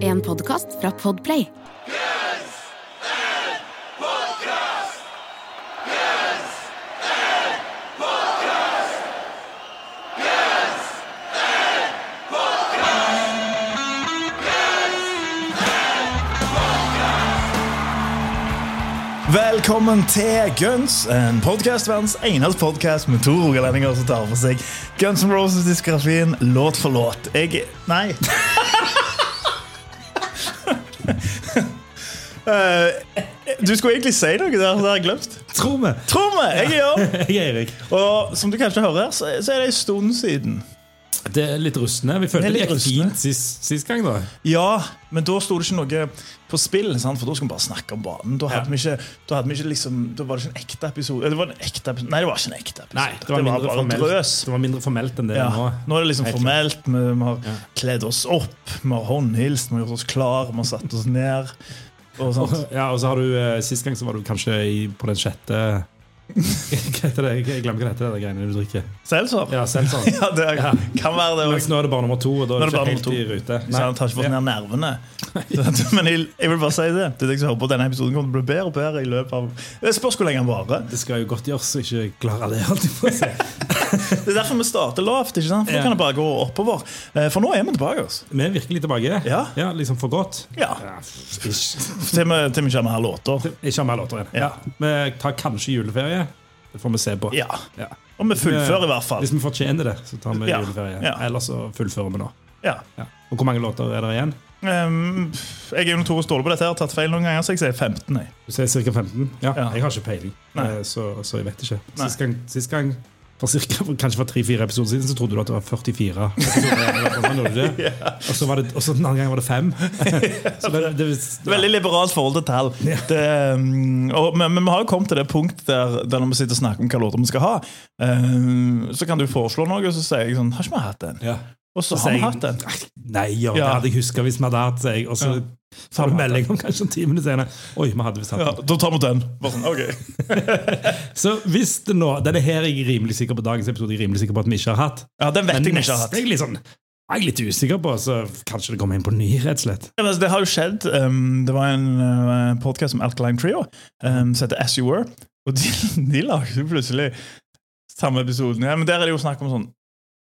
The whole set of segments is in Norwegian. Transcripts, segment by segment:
En podkast fra Podplay. Velkommen til Guns, en podcast, verdens eneste podkast med to rogalendinger som tar for seg Guns N' Roses-diskografien låt for låt. Jeg Nei. Eh, du skulle egentlig si noe der, det har jeg glemt. Tror vi! Jeg er Jørn. Og som du kanskje hører, så så er det en stund siden. Det er litt rustne. Vi følte Det det gikk fint sist, sist gang. da Ja, men da sto det ikke noe på spill, sant? for da skulle vi bare snakke om banen. Da hadde, Ja. vi, ikke, da hadde vi ikke liksom Da var det ikke en ekte episode. Det var en ekte. Nei, det var ikke en ekte episode. Nei, det var, mindre bare formelt, drøs. det var mindre formelt enn det Ja. nå. Nå er det liksom formelt. Vi, vi har kledd oss opp, vi har håndhilst, vi har gjort oss klar, vi har satt oss ned. Og sånt. Ja, og så har du eh, Sist gang så var du kanskje i, på den sjette Hva heter det? Jeg glemmer hva det heter, det greiene du drikker. Seltzer? Ja, Seltzer. Ja, det Ja. kan være det Mens òg. nå er det bare nummer to, og da Nå er er du det bare ikke helt i nummer rute. Så han tar ikke fått ned nervene. Men jeg, jeg vil bare si det. Det er deg som hører på Denne episoden kommer til å bli bedre og bedre i løpet av Det spørs hvor lenge den varer. Det skal jo godt gjøres å ikke klare det. alltid. Det er derfor vi starter lavt. ikke sant? For. Da kan det bare gå oppover. Eh, For nå er vi tilbake. Altså. Vi er virkelig tilbake. Ja. ja Liksom for godt. Ja. Ja, Til vi, til vi ikke har mer låter. ikke har mer låter igjen. Ja. Vi tar kanskje juleferie. Det får vi se på. Ja. Ja. Og vi fullfører i hvert fall. Hvis vi fortjener det, så tar vi juleferie. Ja. Ellers så fullfører vi nå. Ja. Ja. Og hvor mange låter er det igjen? Um, jeg er jo notorisk dårlig på dette. Jeg har tatt feil noen ganger, så jeg sier 15. Jeg. Du sier ca. 15? Ja, Ja. Jeg har ikke peiling, eh, så, så jeg vet ikke. Sist gang, sist gang for cirka, kanskje for tre-fire episoder siden, så trodde du at det var 44 episoder. eller hva gjorde du det? Og så var det, og så den andre gangen var det fem. Så det, det, Veldig liberalt forhold til tall. Det, um, og, men, men vi har jo kommet til det punkt der, der når vi sitter og snakker om hva låter vi skal ha, um, så kan du foreslå noe, og så sier jeg sånn Har ikke vi hatt den? ja. Og så Så har vi hatt den. Nei, ja, det hadde jeg huska hvis vi hadde hatt. Og så Ja. har du melding om kanskje en time senere. Oi, vi hadde visst hatt Ja, da tar vi den. Sånn, ok Så hvis det nå Denne her er jeg rimelig sikker på dagens episode jeg er rimelig sikker på at vi ikke har hatt. Ja, Den vet Men jeg ikke har hatt. jeg litt sånn jeg er litt usikker på, så kanskje det kommer inn på ny, rett og slett. Ja, altså, Det har jo skjedd. Um, det var en uh, podkast om Alkaline Trio um, som heter As You Were. Og de, de lagde plutselig samme episoden. Ja, men Der er det jo snakk om sånn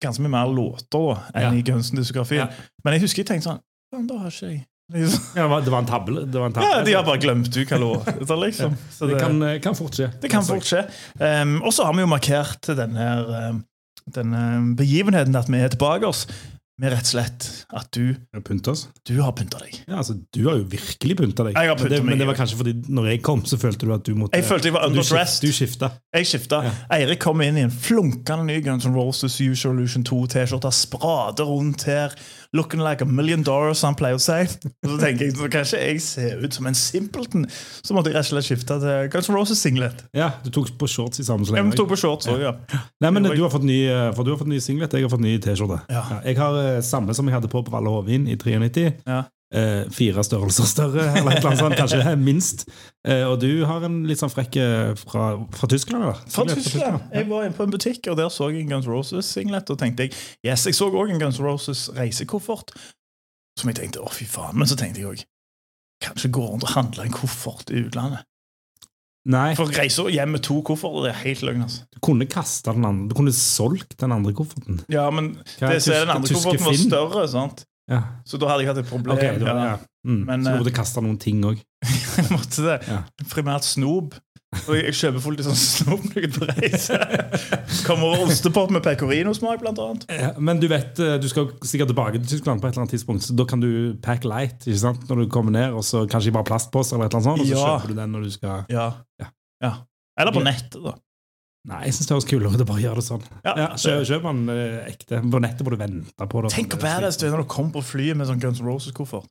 ganske mye mer låter da, enn Ja. i Gunsen-diskografien. Ja. Men jeg husker jeg tenkte sånn da har ikke jeg liksom. Ja, det var- en table. Det var en table. Ja, De har bare glemt ut hva liksom. Så det kan, kan fort skje. Det kan fort skje. Um, og så har vi jo markert denne, um, denne begivenheten at vi er tilbake oss, med rett og slett at du, du har pynta deg. Ja, altså, du har jo virkelig pynta deg. Jeg har men, det, meg, men det var kanskje fordi når jeg kom, så følte du at du måtte Jeg følte jeg var du, underdressed. skift, du skifta. Jeg skifta. Ja. Eirik kom inn i en flunkende ny Guns N' Roses Usual Illusion 2-T-skjorte. Sprader rundt her. Looking like a million dollars, som han pleier å si. Og så tenker jeg, så Kanskje jeg ser ut som en simpleton. Så måtte jeg rett og slett skifte til Guns N' Roses-singlet. Ja, du tok på shorts i samme Jeg sleng. tok på shorts også, ja. Nei, men du har fått ny, eh, for du har fått ny singlet, jeg har fått ny T-skjorte. Ja. jeg har eh, samme som jeg hadde på på Valle Hovin i 93. Ja. Eh, fire størrelser større, eller et eller annet sånt, kanskje minst. Eh, og du har en litt sånn frekk eh, fra, fra Tyskland, eller? Fra Tyskland. Jeg var inne på en butikk, og der så jeg en Guns Roses-singlet. Og tenkte jeg, yes, jeg så òg en Guns Roses reisekoffert. Som jeg tenkte å, fy faen. Men så tenkte jeg òg Kanskje går rundt å handle en koffert i utlandet. Nei, For reiser hjem med to kofferter, det er helt løgn. altså. du kunne kasta den andre. Du kunne solgt den andre kofferten. Ja, men det, så er den andre kofferten var større, sant? Ja. Så da hadde jeg hatt et problem. Okay, var, ja. Mm. Men, så eh, du måtte kaste noen ting òg. Jeg måtte det. Ja. Primært snop. Og jeg kjøper fullt i sånn snop når jeg er på reise. Kommer ostepop med pecorino-smak, blant annet. Ja, men du vet, eh, du skal sikkert tilbake til Tyskland på et eller annet tidspunkt, så da kan du pack light ikke sant? når du kommer ned, og så kanskje bare plastpose eller et eller annet sånt, og så kjøper du den når du skal Ja. Ja. ja. Eller på nettet, da. Nei, jeg syns det høres kulere ut å bare gjøre det sånn. Ja, Ja, kjøp, kjøp den eh, ekte. På nettet må du vente på det. Tenk hvor badass du er når du kommer på flyet med sånn Guns N' Roses-koffert.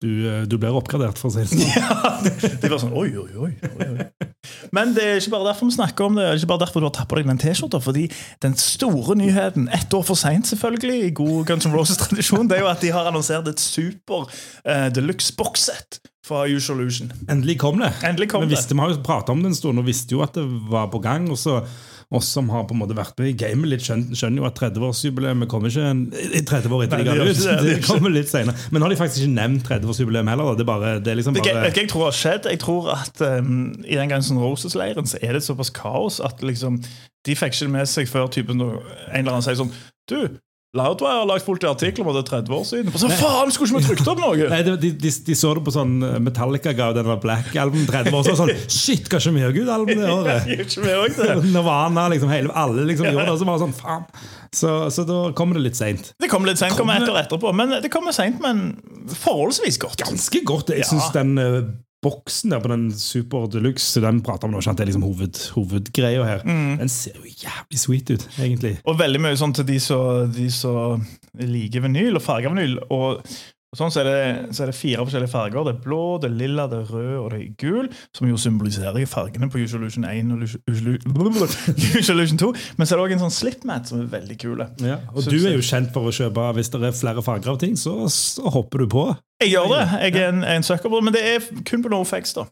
Du, eh, du blir oppgradert, for å si det sånn. Ja, det det var sånn, oi, oi, oi, oi, oi. Men det er ikke bare derfor vi snakker om det. Det er ikke bare derfor du har tatt på deg den T-skjorta. Fordi den store nyheten, ett år for seint selvfølgelig, i god Guns N' Roses-tradisjon, det er jo at de har annonsert et super uh, deluxe boxset fra Usolution. Endelig kom det. Endelig kom vi, det. visste, vi har jo pratet om det en stund og visste jo at det var på gang. og så oss som har på en måte vært med i gamet litt, skjønner, skjønner jo at 30-årsjubileet kommer ikke en, i 30 år etter Nei, de ga det det ut. det, det Det kommer litt senere. Men nå har de faktisk ikke nevnt 30-årsjubileet heller. Det er bare, det er liksom Det, bare Det, jeg tror har skjedd? Jeg tror at um, I den Guns N' Roses-leiren så er det såpass kaos at liksom, de fikk ikke det med seg før typen, en eller annen sier sånn Du, Loudwire har lagt fullt i artikler om at det er 30 år siden. Så faen, skulle ikke vi trykt opp noe?! Nei, de, de, de så det på sånn Metallica ga den Black Album 30 år, så sånn Shit, hva ikke vi òg ut album det året? Nirvana, liksom, hele, alle liksom gjorde det, så var det sånn Faen. Så, så da kommer det litt seint. Det kommer litt sent, kommer etter og etterpå, men det kommer sent, men forholdsvis godt. Ganske godt. Jeg Ja. synes den eh, boksen der på den Super Deluxe Den prater om nå, det er liksom hoved, hovedgreia her. Mm. Den ser jo jævlig sweet ut, egentlig. Og veldig mye sånn til de som liker vinyl og farger vinyl. Og, og sånn så er, det, så er det fire forskjellige farger. Det er blå, det er lilla, det er rød og det er gul. Som jo symboliserer fargene på Usual Illusion 1 og Usual Usual Illusion 2. Men så er det òg en sånn slipmat som er veldig kule. Ja, og Så- du er jo kjent for å kjøpe Hvis det er flere farger av ting, så, så hopper du på. Jeg gjør det. Jeg er en, en sucker men det er kun på NoFX. da.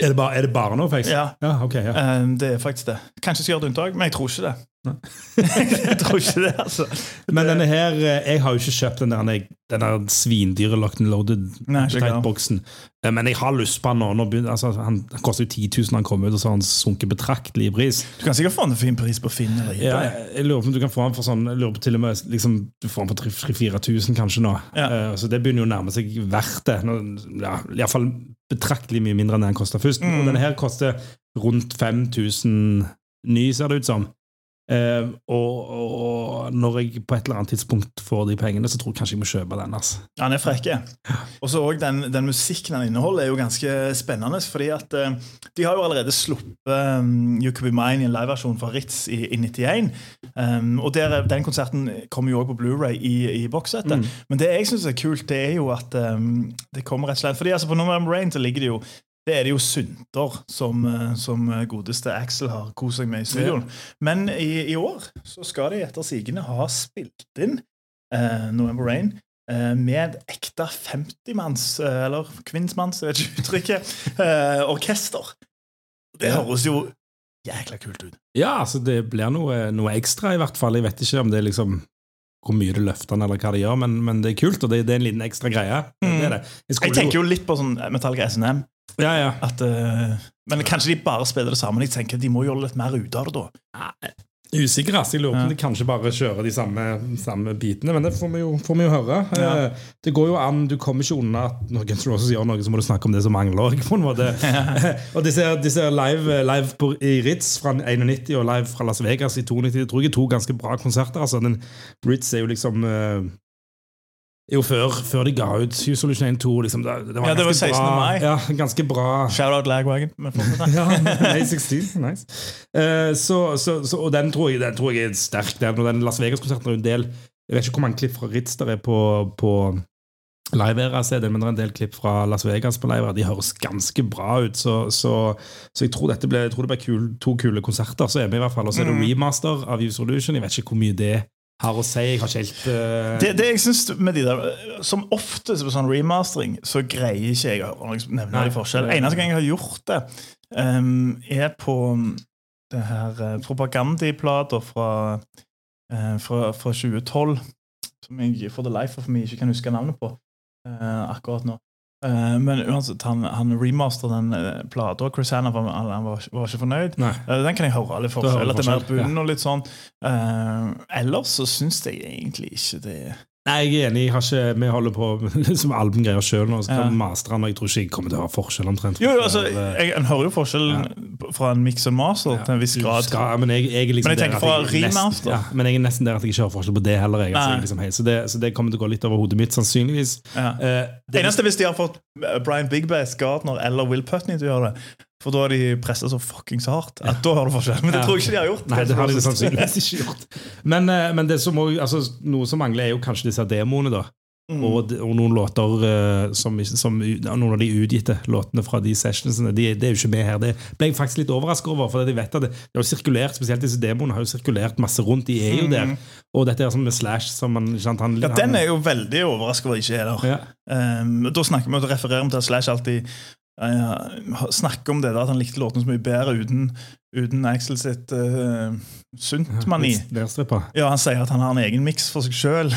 Er det bare, er det bare NoFX? Ja. ja, okay, ja. Eh, Det er faktisk det. Kanskje skal gjøre et unntak, men jeg tror ikke det. Jeg tror ikke det, altså. Men denne her, eh, jeg har jo ikke kjøpt den der, den der svindyre Locked and Loaded Eh, Men jeg har lyst på han nå. begynner, altså, han han koster jo 10 000 han kom ut, og så har han sunket betraktelig i pris. Du kan sikkert få han en fin pris på Finn eller Ja, jeg lurer på om du kan få han for sånn Jeg lurer på til og med liksom, Du får han for 3000-4000 kanskje nå. Ja. Uh, så det begynner jo å nærme seg verdt det. Nå, ja, Iallfall betraktelig mye mindre enn det han kosta først. Mm. Og denne her koster rundt 5000 ny, ser det ut som. Eh, og, og, når jeg på et eller annet tidspunkt får de pengene, så tror jeg kanskje jeg må kjøpe den. altså. Han er frekk. Og så den, den musikken han inneholder, er jo ganske spennende. fordi at uh, De har jo allerede sluppet um, You Could Be Mine i en liveversjon fra Ritz i, i 91. Um, og der, Den konserten kommer jo også på Blu-ray i, i bokssettet. Mm. Men det jeg syns er kult, det er jo at um, det kommer rett og slett fordi altså På November Rain så ligger det jo det er det jo synter som, eh, som godeste Axel har kost seg med i studioen. Men i, i år så skal de etter sigende ha spilt inn eh, November Rain eh, med et ekte 50-manns, eh, eller kvinnsmanns, jeg vet ikke uttrykket, eh, orkester. Det høres jo jækla kult ut. Ja, altså det blir noe, noe ekstra, i hvert fall. Jeg vet ikke om det er liksom hvor mye det løfter den, eller hva det gjør, men, men det er kult, og det, det er en liten ekstra greie. Det er det. Mm. Jeg tenker jo litt på sånn Metallica SNM. Ja, ja. At, uh, men kanskje de bare spiller det sammen. Jeg tenker De må gjøre litt mer ut av det da. Usikker, ass. Jeg lurer på Ja. om de kanskje bare kjører de samme, samme bitene, men det får vi jo, får vi jo høre. Ja. Eh, Det går jo an, Du kommer ikke unna at når Guns N' Roses gjør noe, så må du snakke om det som mangler. på en måte. og disse, disse live, live på, i Ritz fra 91 og live fra Las Vegas i 92 det tror jeg er to ganske bra konserter. altså den Ritz er jo liksom eh, jo før, før de ga ut Solution 1 2. Liksom, det, det var Ja, det var 16. bra, mai. Ja, ganske bra Shout-out Lagwagon. ja, May 16. Nice. Uh, så, så, så, og den tror, jeg, den tror jeg er sterk. Den, og den Las Vegas-konserten er en del Jeg vet ikke hvor mange klipp fra Ritz der er på, på Live Era-CD-en, men det er en del klipp fra Las Vegas på Live. De høres ganske bra ut. Så, så, så jeg tror dette ble, jeg tror det ble kul, to kule konserter. Så er vi i hvert fall Og så er det Mm. remaster av Solution. Jeg vet ikke hvor mye det har å si. Jeg har ikke helt uh... Det, det jeg synes med de der Som oftest på sånn remastering, så greier ikke jeg å nevne Nei. de forskjellene. Eneste gang jeg har gjort det, um, er på det her uh, propagandiplata fra, uh, fra, fra 2012, som jeg for the life of me ikke kan huske navnet på eh, akkurat nå. Eh, men uansett, han, han remaster den uh, plata. Chris Hanna var, han, var, var ikke fornøyd. Eh, Den kan jeg høre litt forskjell. At det er mer forskjell, bunn og litt sånn. Ellers så syns jeg egentlig ikke det Nei, jeg er enig. Jeg har ikke, vi holder på med liksom albumgreier sjøl nå. Så kan Ja. mastre og jeg tror ikke jeg kommer til å ha forskjell omtrent. Jo, jo, altså, jeg, En hører jo forskjellen fra en mix and master til en viss grad. Skal, men jeg, jeg liksom Men jeg tenker fra remaster. Ja, men jeg er nesten der at jeg ikke har forskjell på det heller. Altså, liksom, hei, så, det, så det kommer til å gå litt over hodet mitt, sannsynligvis. Ja. Uh, det, Eneste hvis de har fått eh, Brian Bigbass, Gardner eller Will Putney til å gjøre det. For da har de pressa så fuckings hardt at da har du forskjell. Men det tror jeg ikke de har gjort. Nei, det har de sannsynligvis ikke gjort. Men, eh, men det som også, altså, noe som mangler, er jo kanskje disse demoene, da. Og, og noen låter eh, som, som Noen av de utgitte låtene fra de sessionsene, de, det er jo ikke med her. Det ble jeg faktisk litt overrasket over. For de vet at det, det har sirkulert, Spesielt disse demoene har jo sirkulert masse rundt. De er jo der. Og dette er sånn med Slash som man, sant, han, Ja, den er jo veldig overrasket over ikke er der. ja. Um, da snakker vi og refererer vi til at Slash alltid uh, snakker om det der, at han likte låten så mye bedre uten, uten Axel sitt uh, sunt-mani. Ja, Han sier at han har en egen miks for seg sjøl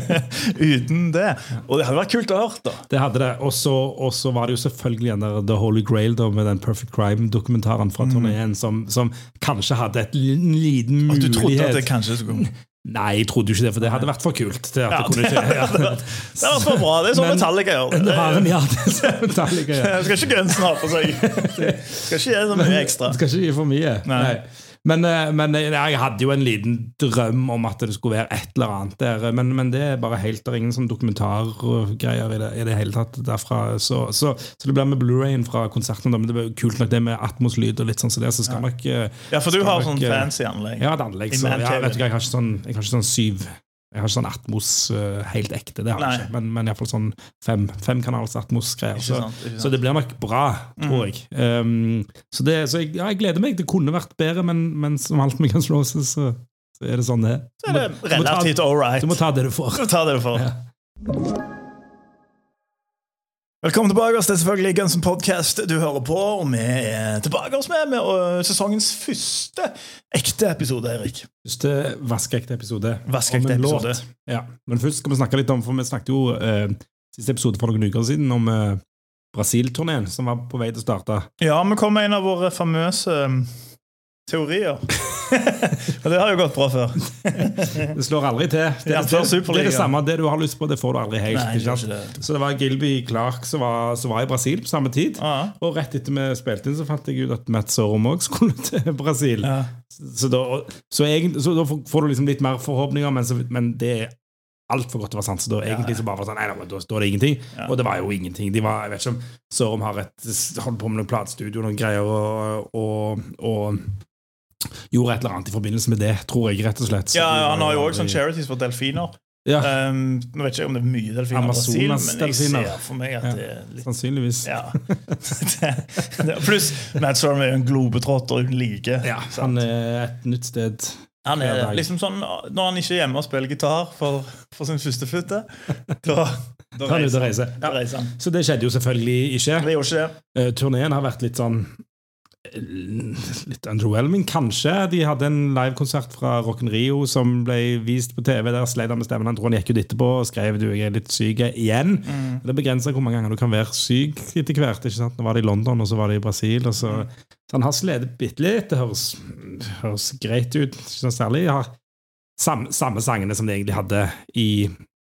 uten det. Og det hadde vært kult å høre. da Det hadde det. Og så var det jo selvfølgelig den der The Holy Grail da, med den Perfect Crime-dokumentaren fra turneen, som, som kanskje hadde et liten en liten At du trodde at det kanskje skulle gå. Nei, jeg trodde jo ikke det, for det hadde vært for kult. Det, Ja, det kunne det, ikke, ja. det var for bra. Det er sånn Metallica gjør. Det Det, har en, ja, det er Metallica, ja. skal ikke grensen ha på seg. Skal ikke gi så mye ekstra. Skal ikke gi for mye. Nei. Nei. Men, eh, men eh, jeg hadde jo en liten drøm om at det skulle være et eller annet der. Men, men det er bare helt, det er ingen sånn dokumentargreier i det, i det hele tatt derfra. Så, så, så det blir med Blu-rayen fra konserten. Men det blir kult nok det med Atmos-lyd og litt sånn som det. Så skal nok eh, Ja, for du har nok, sånn eh, fancy anlegg. Jeg har et anlegg, så ja, Cave. vet hva, jeg har ikke sånn, jeg har ikke sånn syv Jeg har ikke sånn Atmos uh, helt ekte, det har jeg Nei. ikke. Men, men iallfall sånn fem, femkanals Atmos-greier. Så, så det blir nok bra, tror jeg. Um, så det, så jeg, ja, jeg gleder meg. Det kunne vært bedre, men, men som alt med Guns Roses, så, så er det sånn det er. Så er det må ta- relativt all right. Du må ta det du får. Du tar det du får. Ja. Velkommen tilbake. oss. Det er selvfølgelig Guns N' Podcast du hører på. Og vi er tilbake oss med, med sesongens første ekte episode, Erik. Første vaskeekte episode. Vaskeekte episode. låt. Ja. Men først skal vi snakke litt om For vi snakket jo eh, siste episode for noen uker siden om eh, Brasil-turneen som var på vei til å starte. Ja, vi kom med en av våre famøse um, teorier. og det har jo gått bra før. Det slår aldri til. Det, er- før det, det er det samme. Det du har lyst på, det får du aldri helt. Nei, ikke det sant? det. Så det var Gilby Clark som var, som var i Brasil på samme tid. Ja. Og rett etter vi spilte inn, så fant jeg ut at Matt Sorum òg skulle til Brasil. Ja. Så, da, så, egentlig, så da får du liksom litt mer forhåpninger, men, så, men det er altfor godt til å være sant. Så da egentlig så bare var det sånn, nei, nei, da, da står det ingenting. Ja. Og det var jo ingenting. De var, jeg vet ikke om Sorum har et, holdt på med noen platestudio og noen greier, og, og, og gjorde et eller annet i forbindelse med det, tror jeg, rett og slett. Så ja, han har jo òg sånn charities for delfiner. Ja, Um, nå vet ikke jeg om det er mye delfiner i Brasil, men jeg ser for meg at Ja. det er litt sannsynligvis. ja. Pluss Matt Storm er jo en globetrotter uten like. Ja, sant? han er et nytt sted. Han er liksom sånn Når han ikke er hjemme og spiller gitar for, for sin førstefødte, da, da reiser. Da reiser han. Så det skjedde jo selvfølgelig ikke. Det gjorde ikke det. Uh, Turneen har vært litt sånn Litt underwhelming, kanskje. De hadde en livekonsert fra Rocken Rio som ble vist på TV. Der sleit han med stemmen. Han tror han gikk ut etterpå og skrev du jeg er litt syk igjen. Mm. Det begrenser hvor mange ganger du kan være syk etter hvert. ikke sant? Nå var det i London, og så var det i Brasil. Og så, så han har slitt bitte litt. Det høres, høres greit ut. Ikke sånn særlig. Jeg har samme, samme sangene som de egentlig hadde i,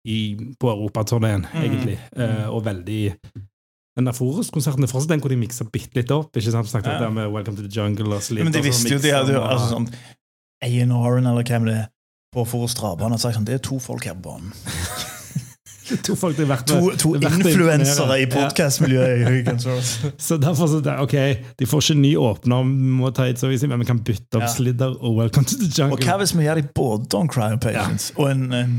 i, på europaturneen, Mm. egentlig. Eh, og veldig den der Forus-konserten er fortsatt den hvor de mikser bitte litt opp. ikke sant? Snakket Ja. med Welcome to the Jungle. Og så Men de visste jo de hadde jo og- altså sånn A&R-en eller hvem det er på Forus Draban har sagt sånn Det er to folk her på banen. to folk det er verdt To, to det er influensere i podkastmiljøet i. Ja. Så derfor så det, ok, De får ikke ny åpner, må ta et service, men vi kan bytte opp Ja. Slither og Welcome to the Jungle. Og hva hvis vi gjør de både Don't Cry and Patience og, en, en,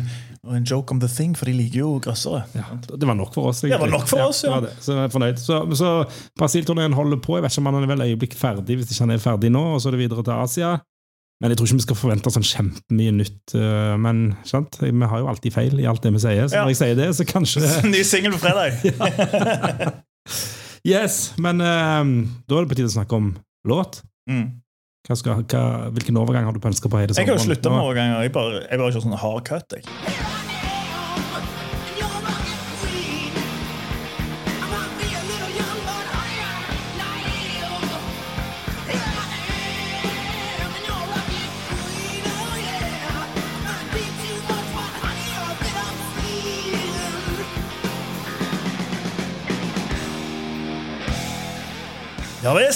og en joke om The Thing, for de liker jo grøssere. Ja, det var nok for oss. Det var nok for oss, ja. det. Så jeg er fornøyd. Så, så Brasil-turneen holder på. Jeg vet ikke om han er vel øyeblikk ferdig, hvis ikke han er ferdig nå, og så er det videre til Asia. Men jeg tror ikke vi skal forvente sånn kjempemye nytt. øh, Men sant? vi har jo alltid feil i alt det vi sier, så Ja. når jeg sier det, så kanskje Ny singel på fredag! Yes, men um, da er det på tide å snakke om låt. Mm. Hva skal, hva, hvilken overgang har du på ønske på? Jeg kan jo slutte med overganger. Jeg bare, jeg bare kjører sånn hard cut. Jeg.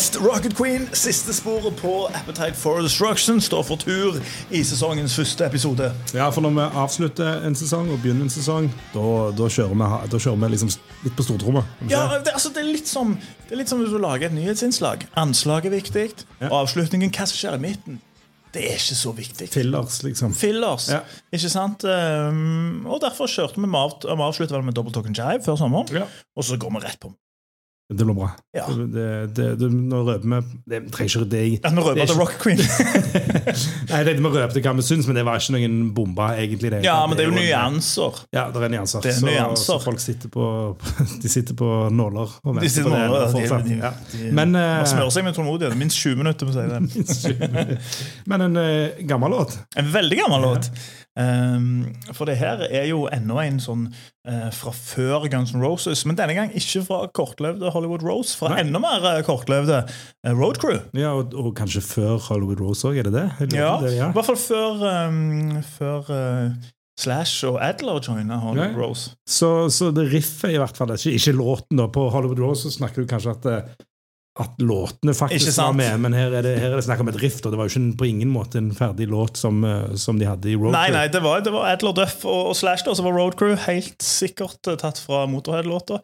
Ja Rocket Queen, siste sporet på Appetite for Destruction, står for tur i sesongens første episode. Ja, for når vi avslutter en sesong og begynner en sesong, da, da, kjører, vi, da kjører vi liksom litt på stortrommet. Ja, det, altså, det, er litt som, det er litt som hvis du lager et nyhetsinnslag. Anslaget er viktig, Ja. avslutningen, hva som skjer i midten. det er ikke så viktig. Fillers, liksom. Fillers. Ja. Ikke sant? Um, og derfor kjørte vi med, med vi avsluttet med Double Talk and Jive før sommeren. Ja. Og så går vi rett på. Det blir bra. Ja. Det, det, det, nå røper vi Det trenger ikke det Ja, Nå røper The Rock Queen. Nei, det, vi røpte hva vi syns, men det var ikke noen bombe, egentlig. Det, ja, men det er jo nyanser. Ja, det er nyanser. Det er Så- nyanser. Så, folk sitter på, de sitter på nåler og venter sitter på det. Fortsatt. de, de, Ja. de, Men, man eh, smører seg med tålmodighet. Minst 20 minutter. på å si det. Men en uh, gammel låt. En veldig gammel låt. For det her er jo enda en sånn eh, fra før Guns N' Roses, men denne gang ikke fra kortlevde Hollywood Rose, fra Nei. enda mer eh, kortlevde uh, Road Crew. Ja, og, og kanskje før Hollywood Rose òg, er det det? Eller, Ja, det, ja. I hvert fall før, um, før uh, Slash og Adler joiner Hollywood Nei. Rose. Så, så det riffet i hvert fall, ikke, ikke låten da. På Hollywood Rose så snakker du kanskje at, eh, at låtene faktisk var med, men her er det, her er det snakk om et riff. Og det var jo ikke på ingen måte en ferdig låt som, eh, som de hadde i Road Nei, Crew. nei, det var, det var Adler Duff og, og Slash, og så var Road Crew. Helt sikkert eh, tatt fra Motorhead-låta,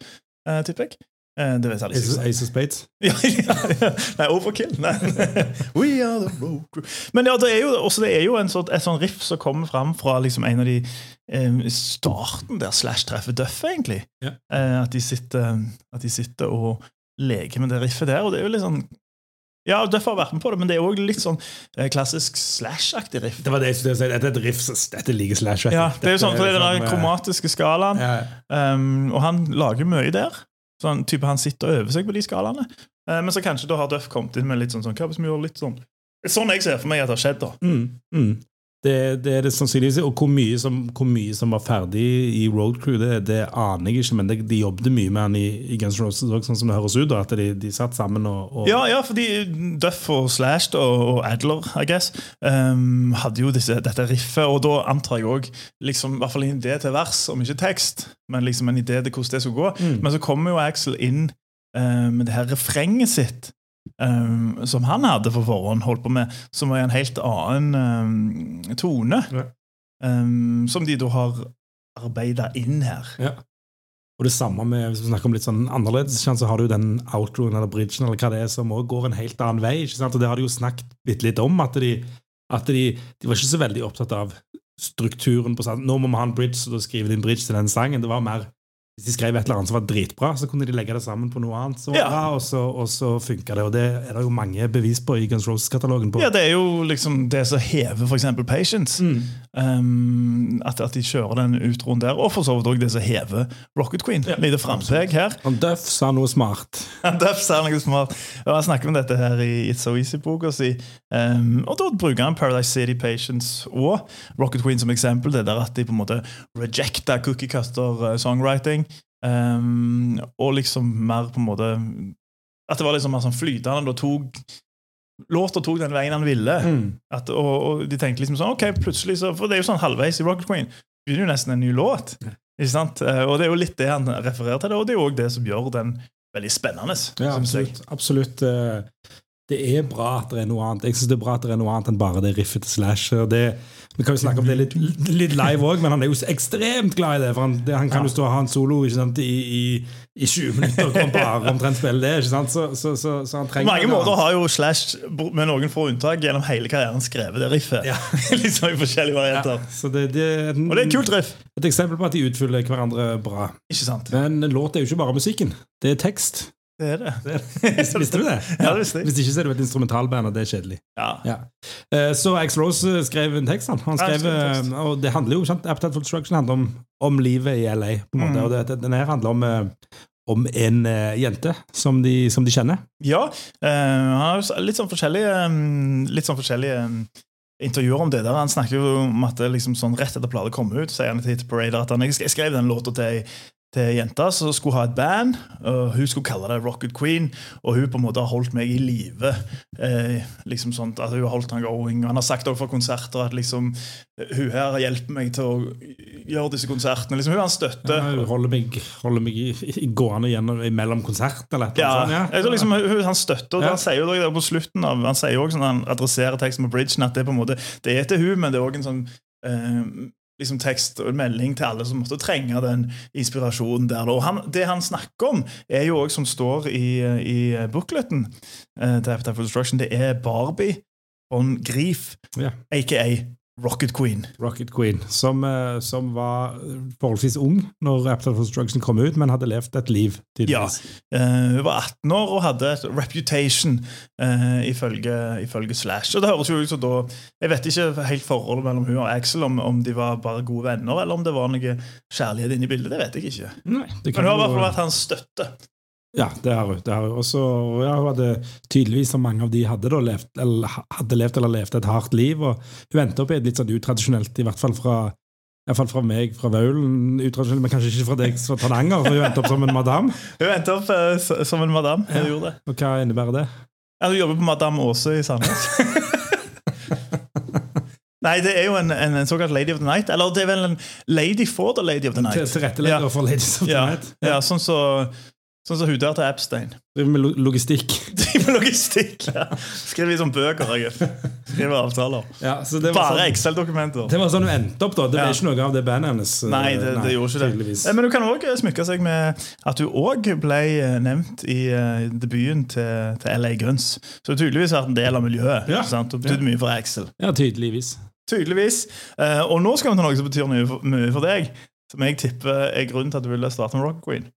eh, tipper jeg. Eh, det vet jeg Ace, ikke. Ace of Spades. Ja, ja, ja. Nei, overkill. Nei. We are the road crew. Men ja, det er jo, også, det er jo en sånn, et sånn riff som kommer fram fra liksom en av de eh, starten der Slash treffer Duff, egentlig. Ja. Eh, at, de sitter, at de sitter og leker med det riffet der. Og det er jo litt sånn Ja, derfor har vært med på det, men det er òg litt sånn eh, klassisk Slash-aktig riff. Det var det jeg skulle si. Dette er et riff Dette liker Slash. -aktig. Ja, det er jo sånn, for det er den liksom, eh, kromatiske skalaen. ja, Um, og han lager mye der. Sånn type Han sitter og øver seg på de skalaene. Uh, men så kanskje da har Duff kommet inn med litt sånn, sånn Hva hvis vi gjør litt sånn Sånn jeg ser for meg at det har skjedd. da Mm, mm. Det, det er det sannsynligvis. Og hvor mye som, hvor mye som var ferdig i Road Crew, det, det aner jeg ikke, men det, de jobbet mye med han i, i Guns N' Roses òg, sånn som det høres ut. At de, de satt sammen og, og Ja, ja, fordi Duff og Slash og, og Adler, I guess, um, hadde jo disse, dette riffet. Og da antar jeg òg liksom, i hvert fall en idé til vers, om ikke tekst, men liksom en idé til hvordan det skulle gå. Mm. Men så kommer jo Axel inn uh, med det her refrenget sitt. Eh, som han hadde for forhånd holdt på med, som var i en helt annen um, tone. Ja. Um, som de da har arbeida inn her. Ja. Og det samme med, hvis vi snakker om litt sånn annerledes, så har du den outroen eller bridgen eller hva det er, som òg går en helt annen vei. ikke sant? Og det har de jo snakket litt, litt om, at de, at de, de var ikke så veldig opptatt av strukturen på sangen. Nå må vi ha en bridge, så da skriver de en bridge til den sangen. Det var mer hvis de skrev et eller annet som var dritbra, så kunne de legge det sammen på noe annet var Ja. bra, og så, og så funka det. Og det er det jo mange bevis på i Guns Roses-katalogen. på. Ja, det er jo liksom det som hever f.eks. Patience. Mm. Um, at, at de kjører den utroen der. Og for så vidt òg det som hever Rocket Queen. Ja, Lite frampek her. Og Duff sa noe smart. Duff sa noe smart. Og Han snakker om dette her i It's So Easy-boka si. Um, og da bruker han Paradise City Patience og Rocket Queen som eksempel. Det der at de på en måte rejecta cookie cutter eh, songwriting. Um, og liksom mer på en måte At det var liksom mer sånn flytende. Da tok Låta tok den veien han ville. Mm. At, og, og de tenkte liksom sånn Ok, plutselig så For det er jo sånn halvveis i Rocket Queen. Begynner jo nesten en ny låt. Ikke sant? Eh, Og det er jo litt det han refererer til, og det er jo òg det som gjør den veldig spennende. Ja, absolutt. absolutt. Det er bra at det er noe annet. Jeg synes det er bra at det er noe annet enn bare det riffet til Slash. Det, vi kan jo snakke om det litt, litt live òg, men han er jo ekstremt glad i det. For han, han kan jo stå og ha en solo ikke sant, i, i, i 20 minutter og bare omtrent spille det. ikke sant? Så, så, så, så han På mange måter har jo Slash, med noen få unntak, gjennom hele karrieren skrevet det riffet. Ja. liksom i forskjellige varianter. ja, så det, det, Og det er et kult riff. Et eksempel på at de utfyller hverandre bra. Ikke sant? Men en låt er jo ikke bare musikken. Det er tekst. Det er det. Vis- Visste du det? Ja, det visste jeg. Hvis ikke så er det et instrumentalband, og det er kjedelig. Ja. Ja. Eh, Så Ax Rose eh, skrev en tekst, han. han Ja, skrev, tekst. eh, og det handler jo, sant, Appetite for Destruction handler om, om livet i LA. på en måte, Mm. og det, Den her handler om, om en jente som de, som de kjenner. Ja, han har litt sånn forskjellige, mm, litt sånn forskjellige mm, intervjuer om det. der Han snakker jo om at det liksom sånn rett etter platet kom ut, sier han til Hit Parader at han jeg skrev den låta til ei til jenta som skulle ha et band. og Hun skulle kalle det Rocket Queen, og hun på en måte har holdt meg i live. Eh, liksom sånt, at hun har holdt han going. Han har sagt også for konserter at liksom hun her har hjulpet meg til å gjøre disse konsertene. Liksom, hun har en støtte. Ja, holder meg, holder meg gående gjennom mellom konsertene. Ja, eller annet jeg tror liksom, hun- Han støtter og Ja. Han sier jo det på slutten av Han sier jo også når han adresserer teksten på bridgen, at det på en måte Det er til hun, men det er òg en sånn eh, liksom tekst og en melding til alle som måtte trenge den inspirasjonen der. Og han, det han snakker om, er jo også som står i, i bookleten uh, til Appetite for Destruction, det er Barbie. von Grief, yeah. aka Rocket Queen. Rocket Queen, som, eh, som var forholdsvis ung når Appetite for Destruction kom ut, men hadde levd et liv, tydeligvis. Ja, hun var 18 år og hadde et reputation, uh, ifølge, ifølge Slash. Og det høres jo ut som da Jeg vet ikke helt forholdet mellom hun og Axel, om, om de var bare gode venner, eller om det var noe kjærlighet inne i bildet. Det vet jeg ikke. Nei, Men hun har i hvert fall vært hans støtte. Ja, det har hun. hun. Og så ja, hun hadde tydeligvis, som mange av de hadde, da, levd, eller, hadde levd eller levd et hardt liv. og Hun endte opp i et litt sånn utradisjonelt, i hvert fall fra i hvert fall fra meg fra Vaulen, utradisjonelt, men kanskje ikke fra deg fra Tananger. for Hun endte opp som en madam. Hun endte opp uh, som en madam. Hun gjorde det. Og hva innebærer det? Ja, du jobber på Madame Aase i Sandnes. Nei, det er jo en, en, en såkalt Lady of the Night. Eller det er vel en Lady for the Lady of the Til- Night. Tilrettelegger Ja. for Ladies of the Ja, Night. ja sånn så, sånn som hun der til Epstein. Driver med lo- logistikk. Driver med logistikk. Ja. Skriver sånn bøker. Jeg. Skriver avtaler. Ja, så det var Bare sånn, Excel-dokumenter. det var sånn hun endte opp, da. Det ble Ja. ikke noe av det bandet hennes. eh, Nei, det, det gjorde ikke det. tydeligvis. Eh, Men du kan òg smykke seg med at du òg ble eh, nevnt i eh, debuten til, til LA Guns. Så du har tydeligvis vært en del av miljøet. Ja. sant? Og betydd mye for Excel. Ja, tydeligvis. Tydeligvis. Eh, og nå skal vi til noe som betyr mye for, mye for deg. Som jeg tipper er grunnen til at du ville starte med Rock Queen.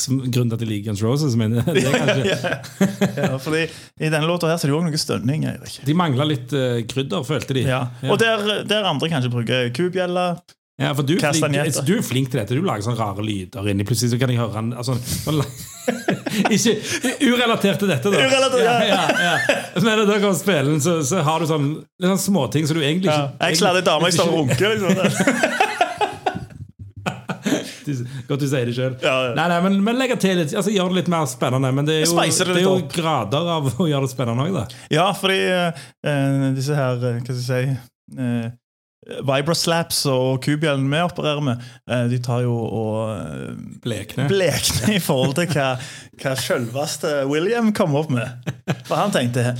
Som grunnen til at jeg liker Guns Roses, mener jeg. Det kanskje. ja. ja, fordi I denne låta her så er det jo også noe stønning. Erik. De mangla litt uh, krydder, følte de. Ja. Ja. Og der, der andre kanskje bruker kubjella. Ja, for du, er flink, du er flink til dette. Du lager sånne rare lyder inni. Plutselig så kan jeg høre han altså, Ikke urelatert til dette, da. Urelatert, ja, ja. ja, ja. Men når dere spiller så, så har du sånn, litt sånn småting som du egentlig Ja. ikke Jeg slår ei dame jeg står og runker. Liksom. Godt du sier det sjøl. Ja, ja. Nei, nei, men, men legge til litt. Altså, Gjør det litt mer spennende. Men det er jo, det det er jo grader av å gjøre det spennende òg, da. Ja, fordi uh, disse her eh, Hva skal jeg si uh, Vibroslaps og kubjellen vi opererer med, de tar jo og eh, Blekne. i forhold til hva, hva selveste William kom opp med. For han tenkte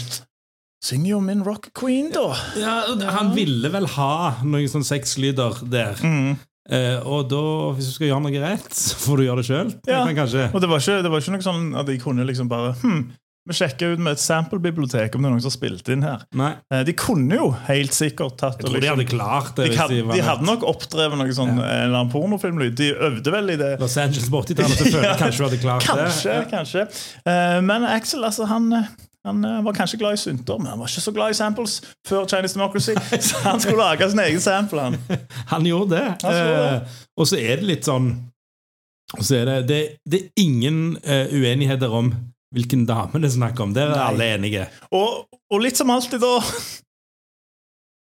Synger jo min rock queen, da. Ja, han ville vel ha noen sånn sexlyder der. Mm. Eh, og da, hvis du skal gjøre noe rett, så får du gjøre det sjøl. Ja. Kanskje Og det var, ikke, det var ikke noe sånn at de kunne liksom bare hm, Vi sjekker ut med et sample-bibliotek om det er noen som har spilt inn her. Eh, De kunne jo helt sikkert tatt Jeg tror liksom, de hadde klart det. de, hadde, var de hadde nok oppdrevet noe sånn, en eller annen pornofilmlyd. De øvde vel i det. Los Angeles på 80-tallet, selvfølgelig. Ja. kanskje du hadde klart Kanskje, det. kanskje. Eh, men Axel altså, han, han eh, var kanskje glad i synter, men han var ikke så glad i samples før Chinese Democracy. Så han skulle lage sin egen sample. han. Han gjorde det. Han det. Eh, og så er det litt sånn så er det, det, det er ingen eh, uenigheter om hvilken dame det er snakk om. Der er Nei. alle enige. Og, og litt som alltid, da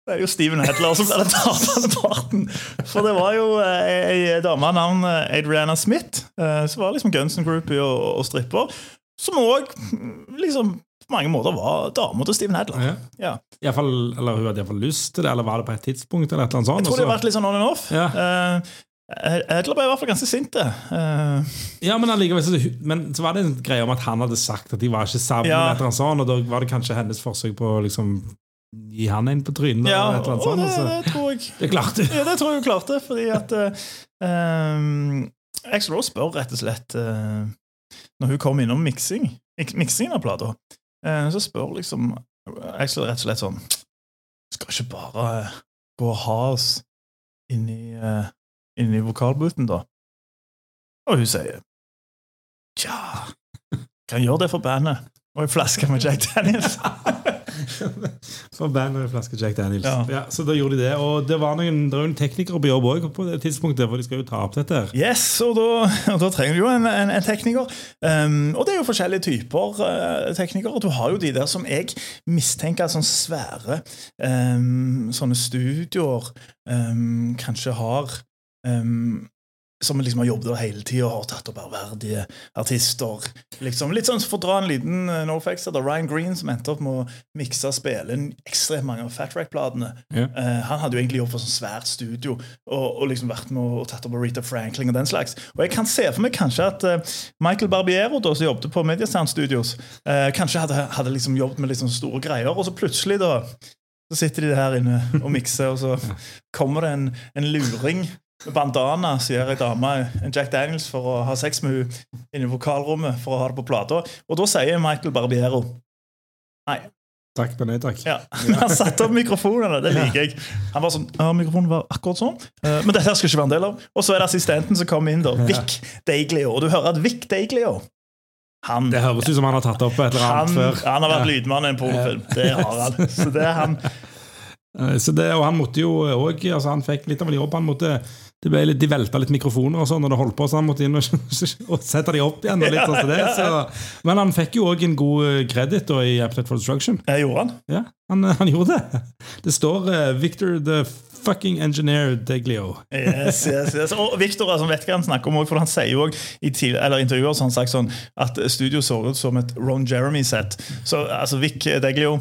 Det er jo Steven Hedler som ble den tapende parten. For det var jo ei dame av navn Adriana Smith, eh, som var liksom Guns N' Groupie og, og stripper, som òg liksom på mange måter var dama til Steven Hedler. Ja. Ja. Fall, eller hun hadde iallfall lyst til det, eller var det på et tidspunkt? eller et eller annet sånt. Jeg tror det har vært litt sånn on and off. Ja. Uh, Hedler ble i hvert fall ganske sint. Uh, Ja, men så, men så var det en greie om at han hadde sagt at de var ikke sammen, Ja. eller et sånt, og da var det kanskje hennes forsøk på å liksom gi han en på trynet. ja, eller et eller annet sånt, det, og det tror jeg Det klarte. Ja, det tror jeg hun klarte, fordi at uh, Axel Rose spør rett og slett uh, Når hun kom innom miksing, mik- miksingen av plata, eh, så spør liksom Axel rett og slett sånn Skal ikke bare eh, gå og ha oss inni, inn inni vokalbooten, da? Og hun sier Tja, kan gjøre det for bandet. Og ei flaske med Jack Daniels. For band og flaske Jack Daniels. Ja. Ja. så da gjorde de det. Og det var noen, det var noen teknikere på jobb òg på det tidspunktet, for de skal jo ta opp dette. her. Yes, og da, og da trenger du jo en, en, en tekniker. Um, og det er jo forskjellige typer uh, teknikere. Du har jo de der som jeg mistenker er sånn svære um, sånne studioer um, kanskje har um, som liksom har jobbet der hele tida og har tatt opp ærverdige artister. Liksom, litt sånn For å dra en liten uh, no facts det er Ryan Green som endte opp med å mikse og spille inn ekstremt mange av Fat Rack-platene. Yeah. Uh, han hadde jo egentlig jobbet for sånn svært studio og, og liksom vært med og tatt opp Rita Franklin og den slags. Og jeg kan se for meg kanskje at uh, Michael Barbiero, da, som jobbet på Mediasound Studios, eh, kanskje hadde, hadde liksom jobbet med sånn store greier, og så plutselig da så sitter de her inne og mikser, og så kommer det en, en luring bandana sier ei dame en Jack Daniels for å ha sex med henne inne i vokalrommet for å ha det på plata. Og da sier Michael Barbiero Nei, Takk, men nei takk. Ja, men Han satte opp mikrofonene, det liker jeg. Han var sånn, ja, mikrofonen var akkurat sånn, eh, men dette skal ikke være en del av. Og så er det assistenten som kommer inn, da. Vic Daiglio. Og du hører at Vic Daiglio han, Det høres ut som han har tatt opp et eller han, annet før. han har vært Ja. lydmann i en pornofilm. Det har han. Så det er han. Eh, Så det, og han måtte jo òg altså Han fikk litt av en jobb. Han måtte, det ble litt, de velta litt mikrofoner og sånn når det holdt på, så han måtte inn og, og sette de opp igjen. Og litt som det, så, men han fikk jo òg en god kreditt i Appetite for Destruction. Jeg gjorde han. Ja, han, han gjorde det. Det står uh, Victor the fucking engineer Deglio. Yes, yes, yes. Og Victor altså, vet hva han snakker om, for han sier jo i tidlig- eller intervjuer så han sagt sånn, at studio så ut som et Ron Jeremy-sett. Så altså, Vic Deglio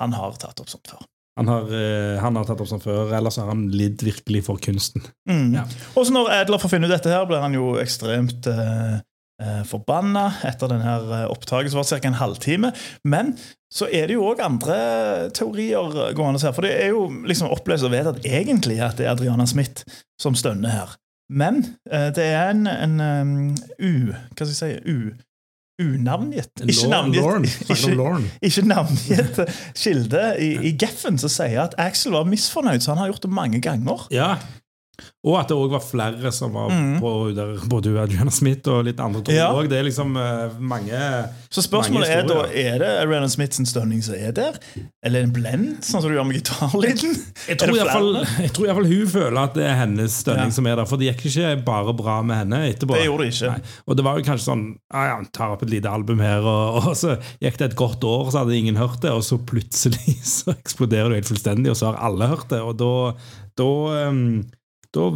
han har tatt opp sånt før. Han har, eh, han har tatt opp som før, ellers har han lidd virkelig for kunsten. Mm. Ja. Og så når Adler får finne ut dette, her, blir han jo ekstremt eh, eh, forbanna etter denne eh, opptaket, som var ca. en halvtime. Men så er det jo òg andre teorier gående her. For det er jo liksom opplest og vedtatt egentlig at det er Adriana Smith som stønner her. Men eh, det er en, en um, u... Hva skal jeg si? U, unavngitt. Ikke navngitt. Ikke, ikke navngitt kilde i, i Geffen som sier at Axel var misfornøyd, så han har gjort det mange ganger. Ja. Og at det òg var flere som var Mm. på der, både Adriana Smith og litt andre. tror Ja. også. Det er liksom uh, mange Så spørsmålet Mange er da, er det Ariana Smiths stønning som er der? Eller en blend, sånn som du gjør med gitarlyden? Jeg tror iallfall hun føler at det er hennes stønning Ja. som er der. For det gikk ikke bare bra med henne etterpå. Det gjorde det ikke. Nei. Og det var jo kanskje sånn ah, ja, tar opp et lite album her, og, og så gikk det et godt år, så hadde ingen hørt det, og så plutselig så eksploderer det helt fullstendig, og så har alle hørt det. Og da, da ehm, da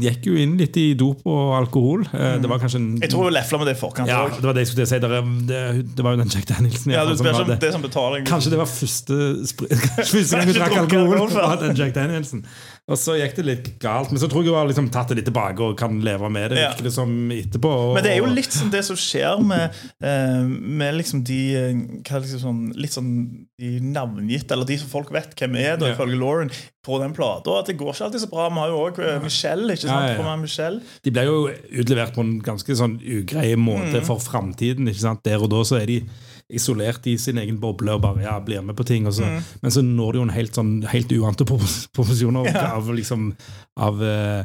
gikk jo inn litt i dop og alkohol. Eh, Det var kanskje en Jeg tror hun lefla med det i forkant ja, det var det jeg skulle si. Der, er- det, det var jo den Jack Danielsen. Ja, det, det som betaling. Kanskje det var første, kanskje første gang hun drakk alkohol. alkohol den Jack Danielsen Og så gikk det litt galt. Men så tror jeg hun har liksom tatt det litt tilbake og kan leve med det. Ja. Liksom, etterpå og, Men det er jo litt sånn det som skjer med, eh, med liksom de eh, liksom sånn, Litt sånn de navngitte, eller de som folk vet hvem er, da, ifølge Lauren, på den plata. At det går ikke alltid så bra. Vi har jo òg Michelle. ikke sant? Ja, ja. Michelle. De ble jo utlevert på en ganske sånn ugrei måte Mm. for framtiden. Der og da så er de isolert i sin egen boble og bare ja, blir med på ting. Og så, Mm. Men så når de jo en helt, sånn, helt uante profesjoner Ja. av liksom av, eh,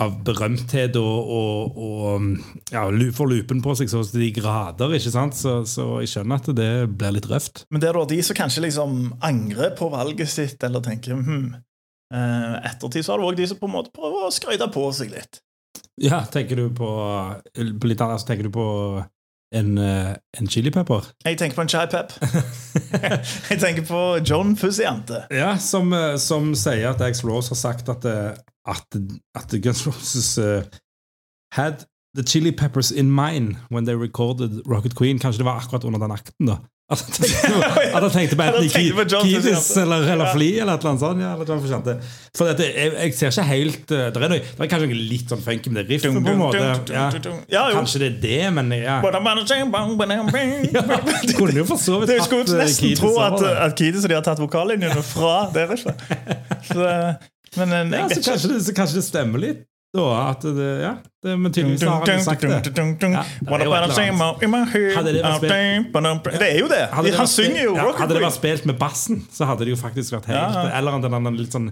av berømthet og, og, og ja, får lupen på seg så til de grader. ikke sant? Så, så jeg skjønner at det blir litt røft. Men det er da de som kanskje liksom angrer på valget sitt, eller tenker hm, ettertid, så har du òg de som på en måte prøver å skryte på seg litt. Ja, Tenker du på, på litt annet, så tenker du på en, eh, en chilipepper? Jeg tenker på en chai pep. jeg tenker på John Fussiante. Ja, som, eh, som sier at Ax Rose har sagt at, eh, at, at Guns Roses uh, had the chili peppers in mind when they recorded Rocket Queen. Kanskje det var akkurat under den akten, da. At han tenkte, at han tenkte på Han enten tenkte Kiedis eller, eller Fly eller et eller annet sånt. Ja, eller John Frusciante. For dette, jeg, jeg ser ikke helt eh, Det er, noe, det er kanskje noe litt sånn funky med det riffet, Dun, på en måte. dun, dun, Ja. Kanskje det er det, men ja. Ja kunne jo for så vidt Det skulle eh, nesten Kiedis tro at, at Kiedis og de har tatt vokallinjene fra det riffet. Så, men jeg, Ja, så kanskje, det, så kanskje det stemmer litt, da. At det, ja, det, men tydeligvis har han sagt det. Ja, det er jo et. Det er jo det! Han synger jo ja, Hadde det vært spilt med bassen, så hadde det jo faktisk vært helt. Eller den litt sånn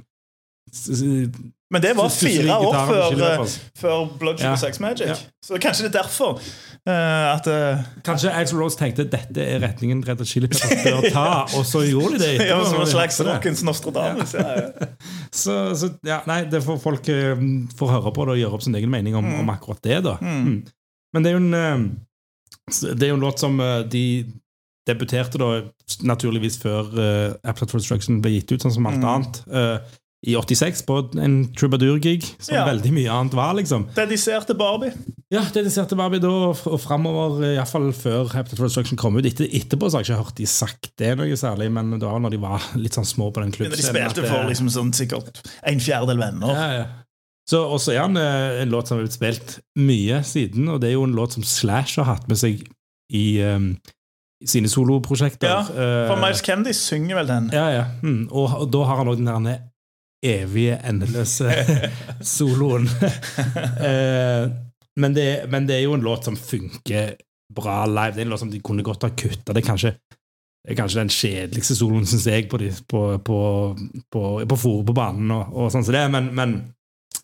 Men det var fire år før, eh, før Blood Sugar Ja. Sex Magic. Ja. Så kanskje det er derfor Uh, at uh, Kanskje Axl Rose tenkte dette er retningen Red Hot Chili Peppers bør ta, og så gjorde de det. Ja, som en slags rockens Nostradamus. Ja. Så, så ja, nei, det får folk uh, får høre på det og gjøre opp sin egen mening om, om akkurat det, da. Mm. Men det er jo en Det er jo en låt som de debuterte da naturligvis før uh, Applet for Destruction ble gitt ut, sånn som alt Mm. annet. eh, I 86, på en troubadour-gig, som Ja. veldig mye annet var, liksom. Dediserte Barbie. Ja, dediserte Barbie da, og framover, iallfall før Heptat Destruction kom ut. Etter, etterpå så har jeg ikke hørt de sagt det noe særlig, men det var når de var litt sånn små på den De klubbscenen. de spilte det- for liksom sånn sikkert en fjerdedel venner. ja, ja. Så, og så er han eh, en låt som har blitt spilt mye siden, og det er jo en låt som Slash har hatt med seg i um, sine soloprosjekter. Ja, Eh, For Miles Kennedy synger vel den. ja, ja. Mm, og, og da har han òg den der evige, endeløse soloen. eh, men, det, men det er jo en låt som funker bra live. Det er en låt som de kunne godt ha kutta. Det er kanskje det er kanskje den kjedeligste soloen, syns jeg, på, de, på, på, på, på fòret på banen og, og sånn som det, men, men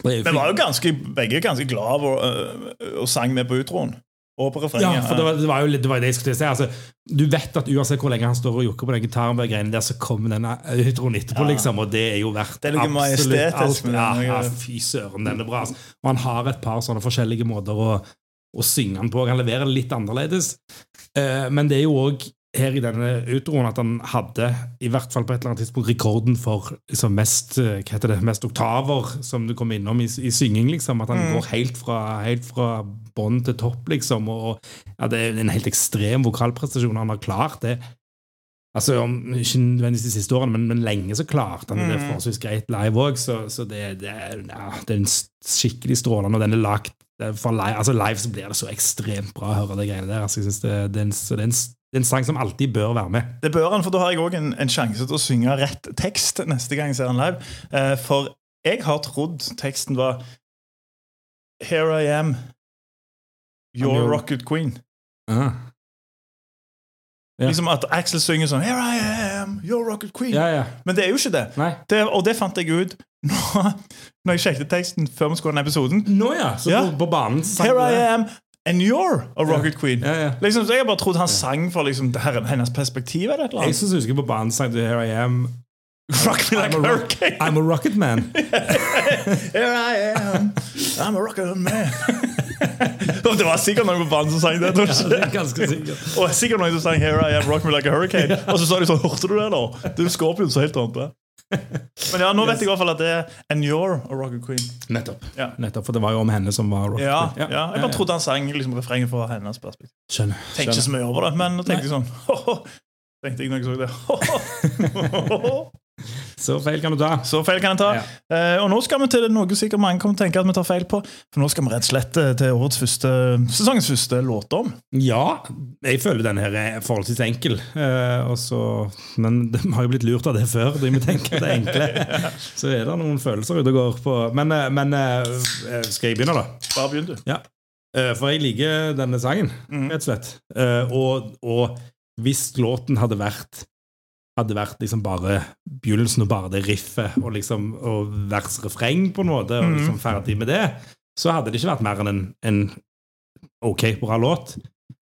det er jo Vi var jo ganske, begge ganske glad og, øh, og sang med på utroen. Og på Ja, for det var, det var jo det var det jeg skulle si. Altså, du vet at uansett hvor lenge han står og jokker på den gitaren, med greiene der, så kommer denne utroen etterpå, Ja. liksom, og det er jo verdt Det er noe absolutt alt. Ja, ja, fy søren, den er bra. altså. Og han har et par sånne forskjellige måter å, å synge den på. Han leverer litt annerledes. Uh, men det er jo òg her i denne utroen at han hadde, i hvert fall på et eller annet tidspunkt, rekorden for liksom mest, eh, det, mest oktaver som du kom innom i, i synging. liksom, At han Mm. går helt fra, helt fra bånn til topp, liksom. og, ja, Det er en helt ekstrem vokalprestasjon han har klart. det Altså, om, Ikke nødvendigvis de siste årene, men, men lenge så klarte han det Mm. forholdsvis greit live òg. Så, så det, det, er, ja, det er en skikkelig strålende, og den er lagt er for live, altså live så blir det så ekstremt bra å høre de greiene der. Altså, jeg synes det, det, er en, så det, er en, det er en sang som alltid bør være med. Det bør han, for da har jeg òg en, en sjanse til å synge rett tekst neste gang jeg ser han live. Eh, for jeg har trodd teksten var Here I am, your your- rocket queen. Ja, Ja. Liksom At Axel synger sånn Here I am, your rocket queen. ja. ja. Men det er jo ikke det. Det og det fant jeg ut når, når jeg sjekket teksten før vi skulle ha den episoden. Nå ja, så Ja. På, på banen Here I am, and you're a rocket queen. Ja, ja. Liksom, Jeg har bare trodd han sang for liksom, hennes perspektiv. eller eller Jeg syns jeg husker på banen sang du 'Here I am'. Rock me like I'm a hurricane. I'm a rocket man. Here I am, I'm a rocket man. Det var sikkert noen på banen som sang det. Ja, det er ganske sikkert. Og sikkert noen som sang Here I am, rock me like a hurricane. Og så sa de sånn, hørte du det da? Du er Scorpion så helt annet. Men ja, nå vet jeg i hvert fall at det er And you're a rocket queen. Nettopp. Ja. Nettopp, For det var jo om henne som var rocket. Ja, queen. ja, Jeg bare trodde han sang liksom refrenget fra hennes perspektiv. Skjønner. Tenkte ikke så mye over det, men nå tenkte jeg sånn ho-ho. Tenkte jeg når jeg så det. Ho-ho. Så feil kan du ta. Så feil kan jeg ta. Eh, og nå skal vi til noe sikkert mange kommer til å tenke at vi tar feil på. For nå skal vi rett og slett eh, til årets første, sesongens første låtdom. Ja, jeg føler den her er forholdsvis enkel. Uh, og så- men vi har jo blitt lurt av det før. Da vi tenker det er enkle. Så er det noen følelser ute og går på. Men, uh, men eh, skal jeg begynne, da? Bare begynn, du. Ja. Eh, For jeg liker denne sangen, Mhm. rett og slett. Eh, Og, og hvis låten hadde vært hadde vært liksom bare begynnelsen og bare det riffet og liksom og vers-refreng på en måte, og Mhm. liksom ferdig med det, så hadde det ikke vært mer enn en, en ok, bra låt.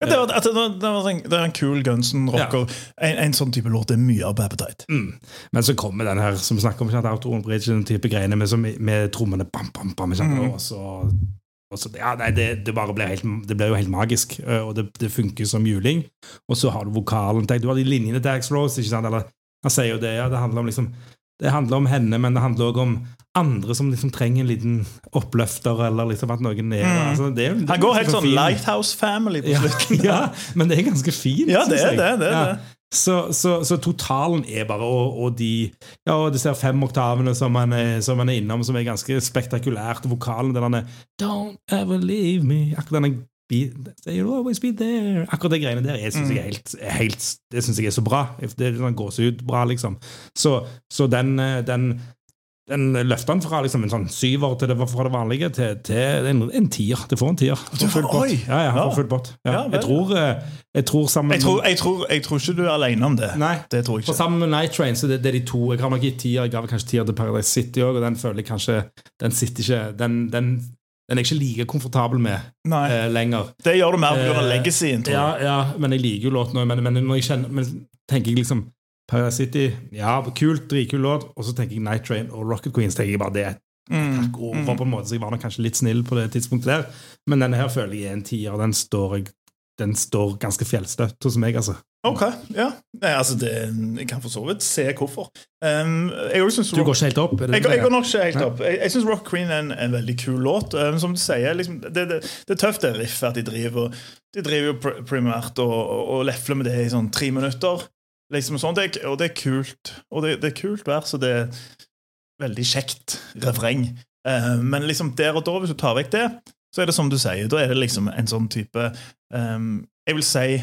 Ja, det, var, det, var, det, var en, det er en kul Gunsen-rocker. En, en sånn type låt er mye av Babadite Appetite. Mm. Men så kommer den her som vi snakker om, Bridge, den type greiene med, med trommene bam, bam, bam, Mm. og så, så ja, nei, det, det bare blir, helt, det blir jo helt magisk, og det, det funker som juling. Og så har du vokalen, tenk, du har de linjene til Ax Rose, ikke sant, eller han sier jo det, ja, det handler om liksom, det handler om henne, men det handler også om andre som liksom trenger en liten oppløfter, eller liksom at noen er, Mm. altså, det Han går helt sånn Lighthouse Family på ja, slutten. ja, men det er ganske fint. Ja, det er det. det, Ja. det. Så, så, så totalen er bare Og, og de ja, og disse fem oktavene som man, er, som man er innom, som er ganske spektakulært. Og vokalen den derne Don't ever leave me Akkurat denne be, You'll always be there Akkurat de greiene der jeg synes jeg er helt, er helt, Det synes jeg er så bra. Det er sånn gåsehud-bra, liksom. Så, så den, eh, den den løfter den fra liksom en sånn syver til det, fra det vanlige til, til en, en tier. Det får en tier. Du får- Full Ja, ja, Ja. får full pott. Ja. Ja, jeg, tror, eh, jeg tror sammen Jeg tror, jeg, tror, jeg tror ikke du er alene om det. Nei. Det tror jeg For sammen med Night Train så det, det er de to. Jeg har nok gitt tier. Jeg ga kanskje tier til Paradise City òg, og den føler jeg kanskje Den sitter ikke Den, den, den er jeg ikke like komfortabel med Nei, eh, lenger. Det gjør du mer pga. Eh, legacyen, tror Ja, ja, men jeg liker jo låten òg. Men, men når jeg kjenner Men tenker jeg liksom Paradise City, ja, kult, dritkul låt. Og så tenker jeg Night Train og Rocket Queens. tenker jeg bare det et Mm. over, på en måte, så jeg var nok kanskje litt snill på det tidspunktet der. Men denne her føler jeg er en tier, den står, den står ganske fjellstøtt hos meg, altså. Ok, ja. Nei, altså det, jeg kan for så vidt se hvorfor. Um, synes Du går ikke helt opp? Det Jeg, jeg går nok ikke helt opp. Jeg, jeg syns Rock Queen er en, en veldig kul låt. Um, som du sier, liksom, det, det, det er tøft det riffet at de driver De driver jo primært og, og, og lefler med det i sånn tre minutter. Liksom sånn, det er, og det er kult. Og det, det er kult vær, så det er veldig kjekt refreng. Eh, men liksom der og da, hvis du tar vekk det, så er det som du sier, da er det liksom en sånn type um, Jeg vil si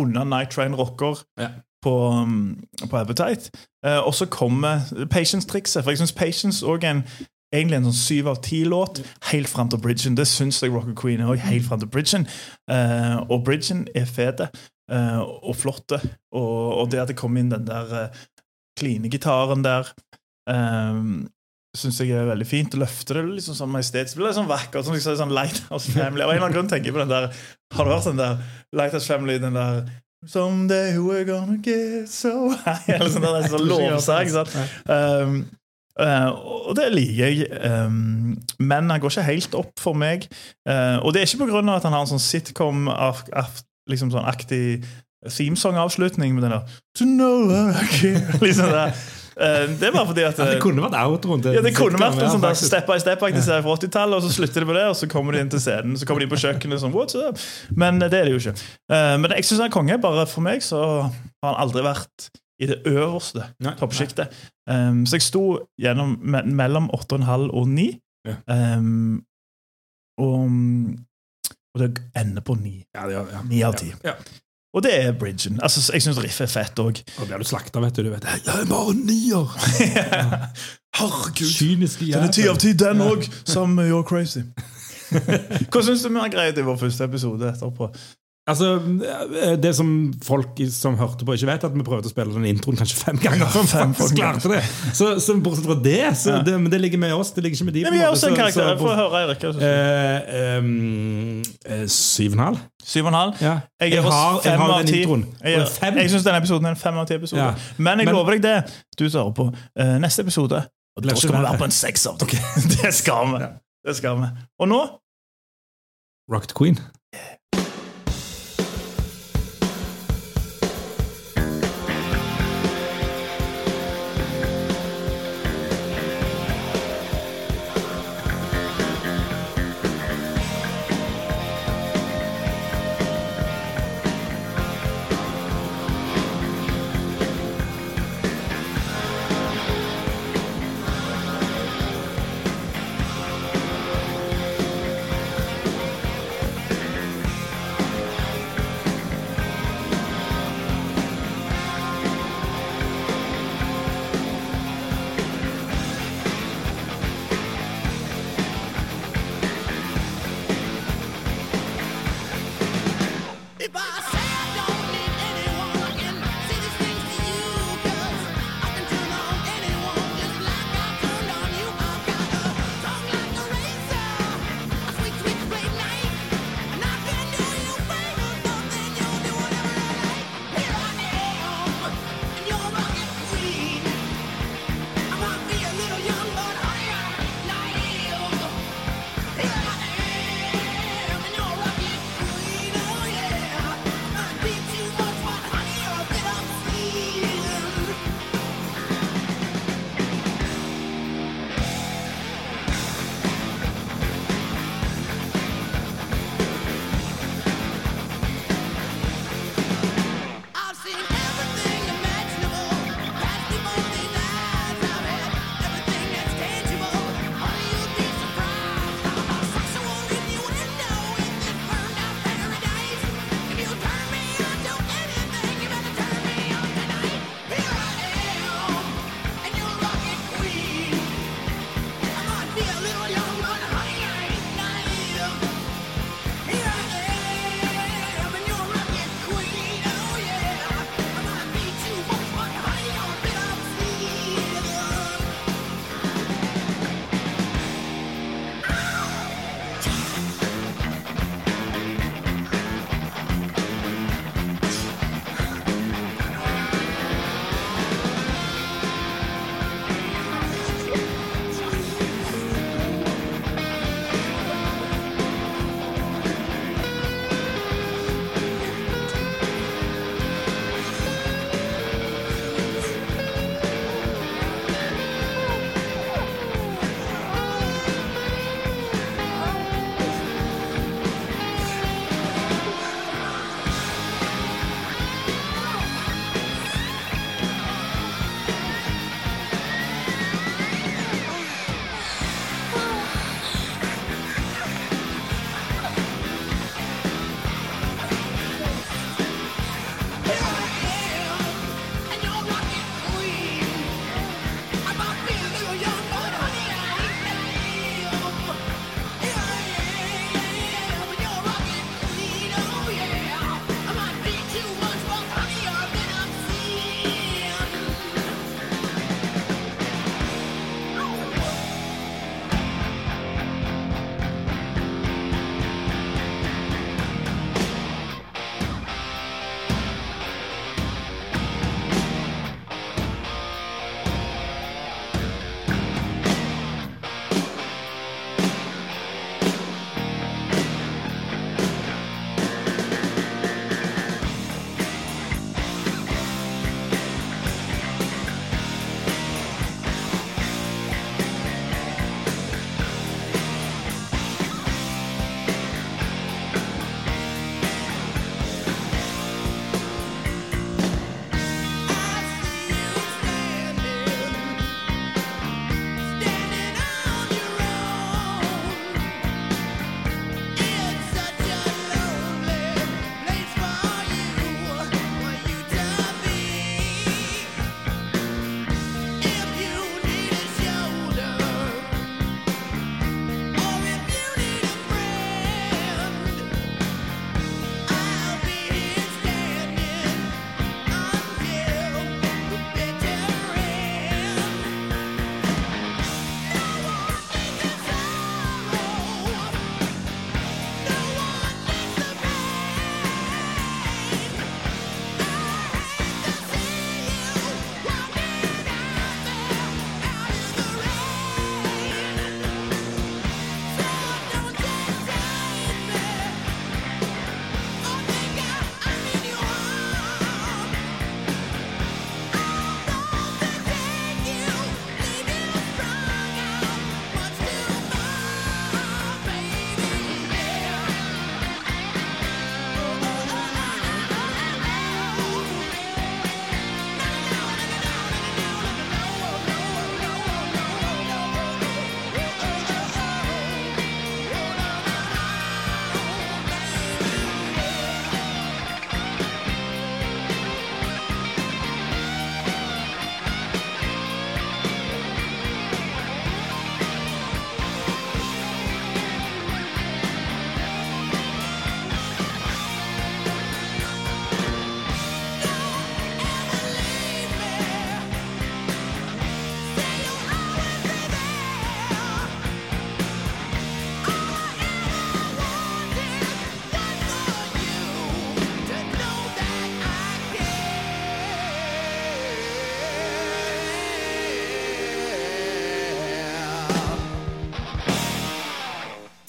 under Night Train-rocker Ja. på, um, på Appetite. Eh, og så kommer Patience-trikset. For jeg syns Patience òg er en, egentlig en sånn syv av ti-låt helt fram til Bridgen. Det syns jeg Rocker Queen er òg, helt fram til Bridgen. Eh, og Bridgen er fete. Eh, og flotte. Og, og det at det kom inn den der uh, kline gitaren der um, syns jeg er veldig fint. Løfter det liksom sånn majestetisk. Blir sånn vakkert. Sånn, liksom, sånn Lighthouse Family. Av en eller annen grunn tenker jeg på den der Har du hørt den der Lighthouse Family? Den der Someday we're gonna get so high Eller sånn der, sånn lovsang. Sant? Um, uh, og det liker jeg. Um, men han går ikke helt opp for meg. Uh, og det er ikke pga. at han har en sånn sitcom-aktig liksom sånn themesong-avslutning med den der To know I care. liksom der. Uh, det er bare fordi at Ja, det kunne vært outroen ja, det kunne vært en sånn der step by step-aktig serie fra 80-tallet, og så slutter det på det, og så kommer de inn til scenen, så kommer de på kjøkkenet sånn, what's up? Men det er det jo ikke. Eh, men jeg syns han er konge. Bare for meg så har han aldri vært i det øverste toppsjiktet. Um, så jeg sto gjennom me mellom 8,5 og 9. Ja. Um, og, og det ender på ni. Ja. 9 av ti. Ja. Og det er bridgen. Altså, jeg syns riffet er fett òg. Og blir du slakta, vet du. du vet. Jeg er bare nier! Herregud! Kyniske Den er ti av jævel. ti, den òg! Med You're Crazy. Hva syns du vi har greid i vår første episode etterpå? Altså, Det som folk som hørte på, ikke vet, at vi prøvde å spille den introen kanskje fem ganger. før fem, fem klarte det. Så, så bortsett fra det, så Ja. det, men det ligger med oss. Det ligger ikke med de. Men vi er også en karakter. Få høre, Eirik. Eh, eh, Syv og en halv? Syv og en halv. Ja. Jeg gir oss har, jeg har av den ti. introen. Jeg, jeg, jeg syns denne episoden er en fem av ti episode. Ja. Men jeg Men- lover deg det, du som hører på. Uh, neste episode og Da skal vi være på en sekser. det skal vi. Det skal vi. Og nå Rocked Queen.